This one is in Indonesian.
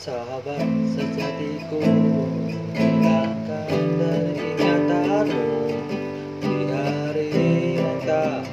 Sahabat sejatiku Hilangkan dari ingatanmu Di hari yang tak